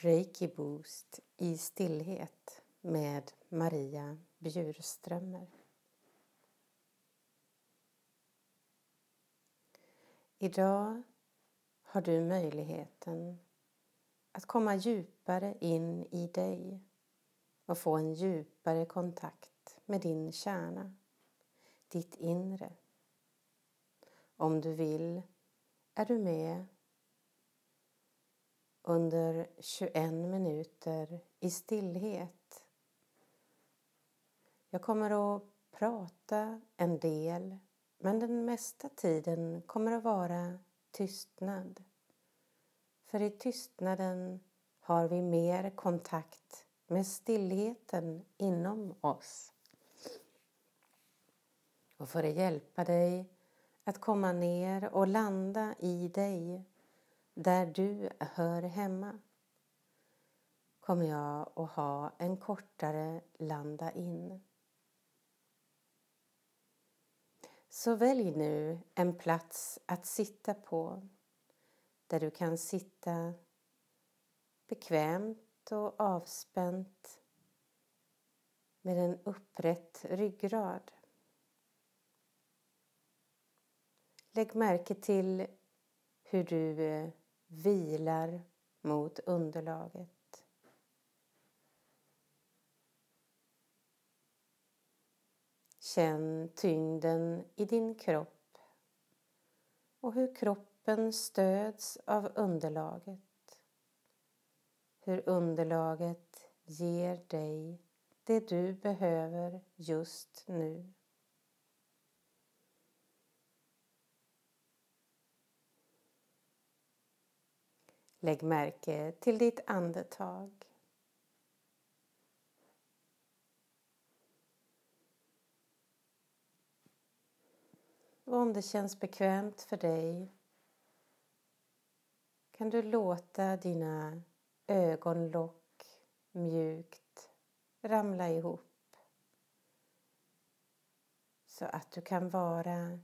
Reiki Boost i stillhet med Maria Bjurströmer. Idag har du möjligheten att komma djupare in i dig och få en djupare kontakt med din kärna, ditt inre. Om du vill är du med under 21 minuter i stillhet. Jag kommer att prata en del men den mesta tiden kommer att vara tystnad. För i tystnaden har vi mer kontakt med stillheten inom oss. Och för att hjälpa dig att komma ner och landa i dig där du hör hemma kommer jag att ha en kortare landa in. Så välj nu en plats att sitta på där du kan sitta bekvämt och avspänt med en upprätt ryggrad. Lägg märke till hur du vilar mot underlaget. Känn tyngden i din kropp och hur kroppen stöds av underlaget. Hur underlaget ger dig det du behöver just nu. Lägg märke till ditt andetag. Och om det känns bekvämt för dig kan du låta dina ögonlock mjukt ramla ihop så att du kan vara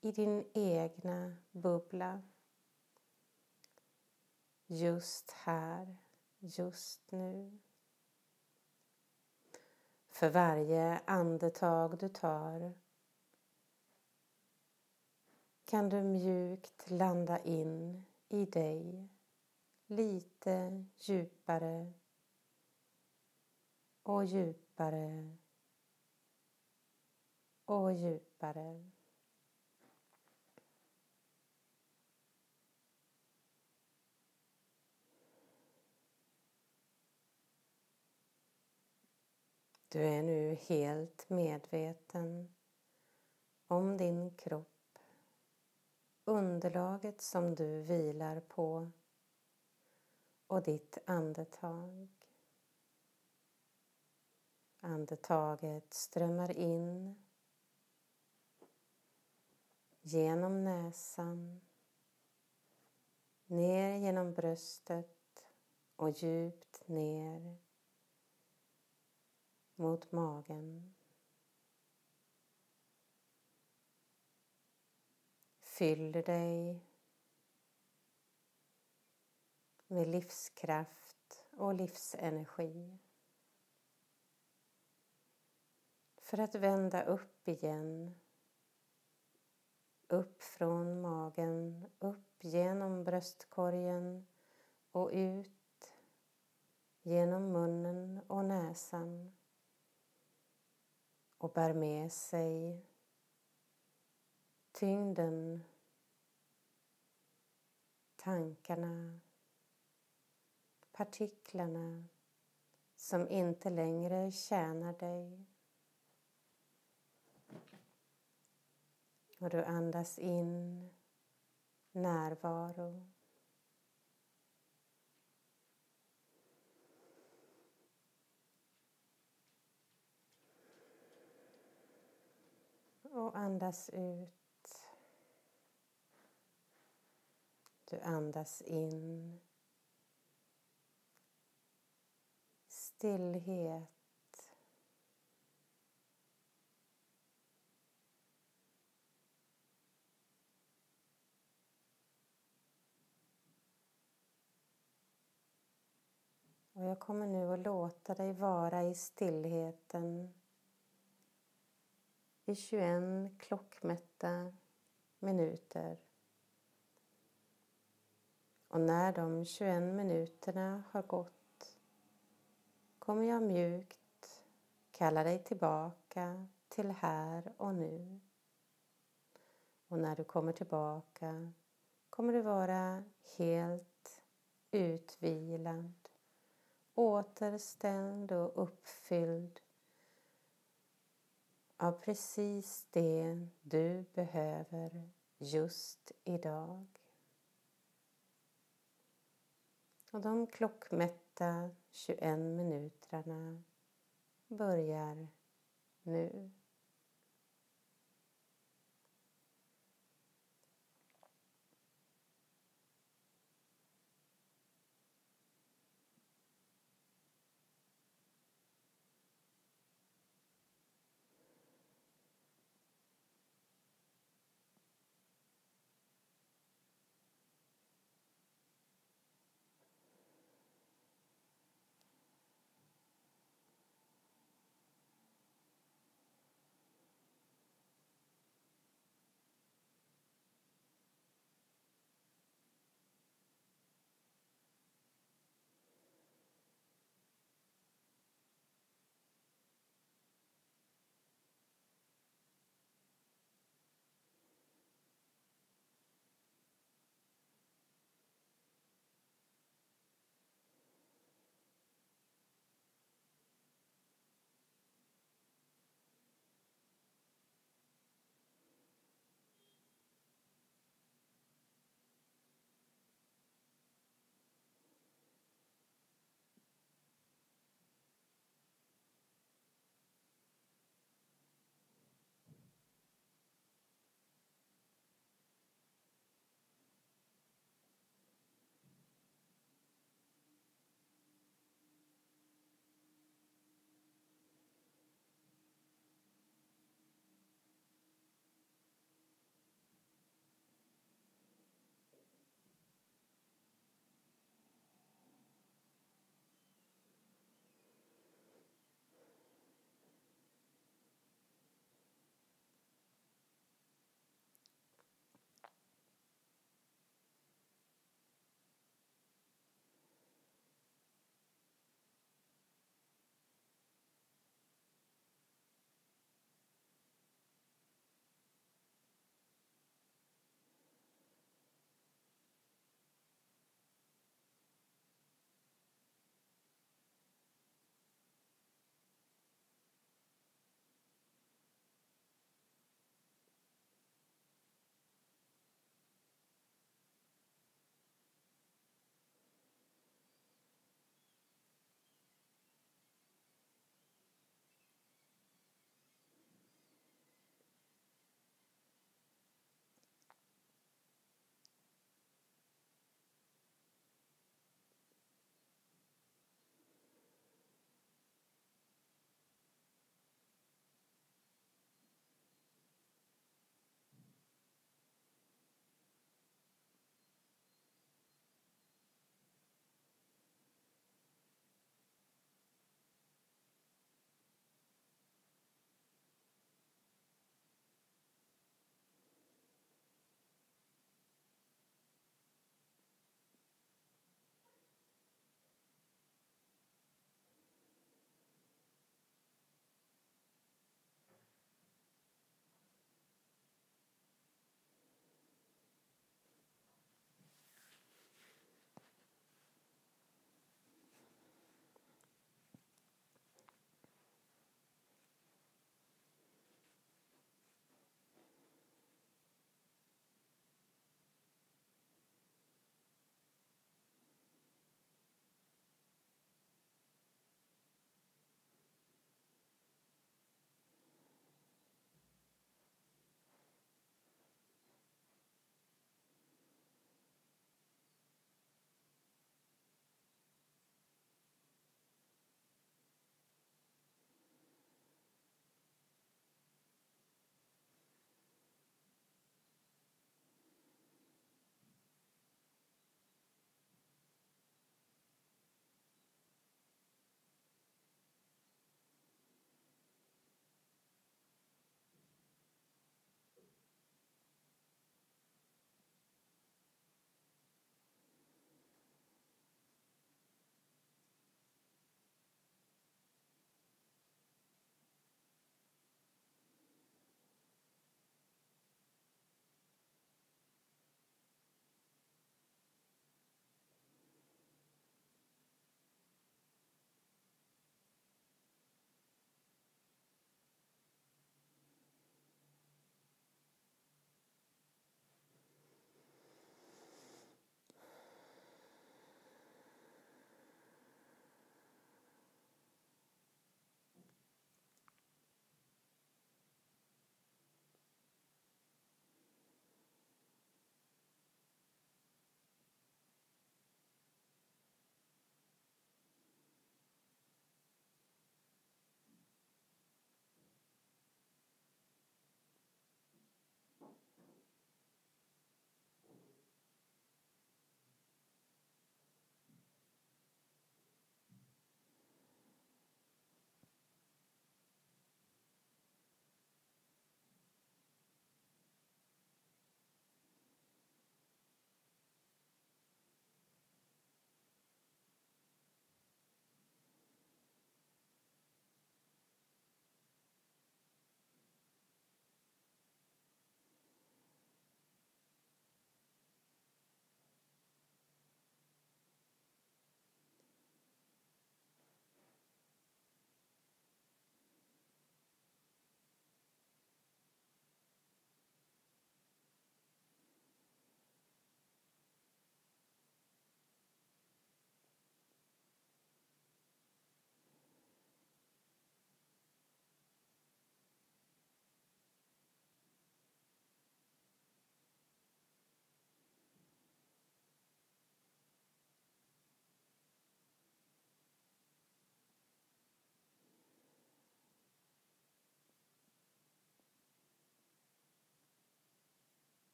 i din egna bubbla just här, just nu. För varje andetag du tar kan du mjukt landa in i dig lite djupare och djupare och djupare. Du är nu helt medveten om din kropp, underlaget som du vilar på och ditt andetag. Andetaget strömmar in genom näsan, ner genom bröstet och djupt ner mot magen. Fyller dig med livskraft och livsenergi. För att vända upp igen. Upp från magen, upp genom bröstkorgen och ut genom munnen och näsan och bär med sig tyngden, tankarna, partiklarna som inte längre tjänar dig. Och du andas in närvaro och andas ut. Du andas in. Stillhet. Och jag kommer nu att låta dig vara i stillheten i 21 klockmätta minuter. Och när de 21 minuterna har gått kommer jag mjukt kalla dig tillbaka till här och nu. Och när du kommer tillbaka kommer du vara helt utvilad, återställd och uppfylld av precis det du behöver just idag. Och de klockmätta 21 minuterna börjar nu.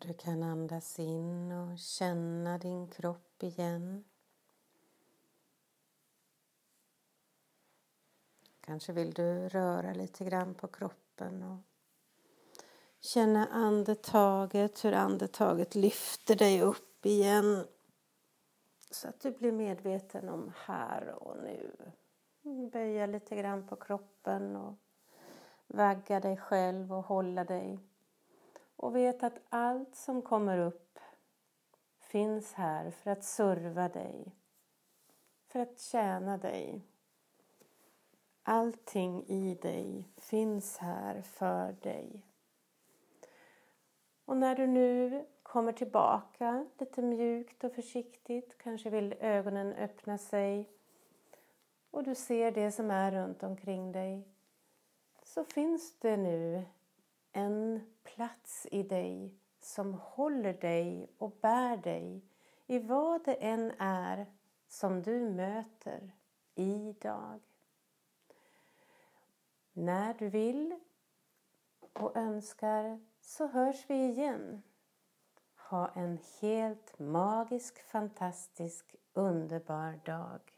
Du kan andas in och känna din kropp igen. Kanske vill du röra lite grann på kroppen och känna andetaget, hur andetaget lyfter dig upp igen. Så att du blir medveten om här och nu. Böja lite grann på kroppen och vagga dig själv och hålla dig. Och vet att allt som kommer upp finns här för att serva dig, för att tjäna dig. Allting i dig finns här för dig. Och när du nu kommer tillbaka lite mjukt och försiktigt, kanske vill ögonen öppna sig och du ser det som är runt omkring dig så finns det nu en plats i dig som håller dig och bär dig i vad det än är som du möter idag. När du vill och önskar så hörs vi igen. Ha en helt magisk, fantastisk, underbar dag.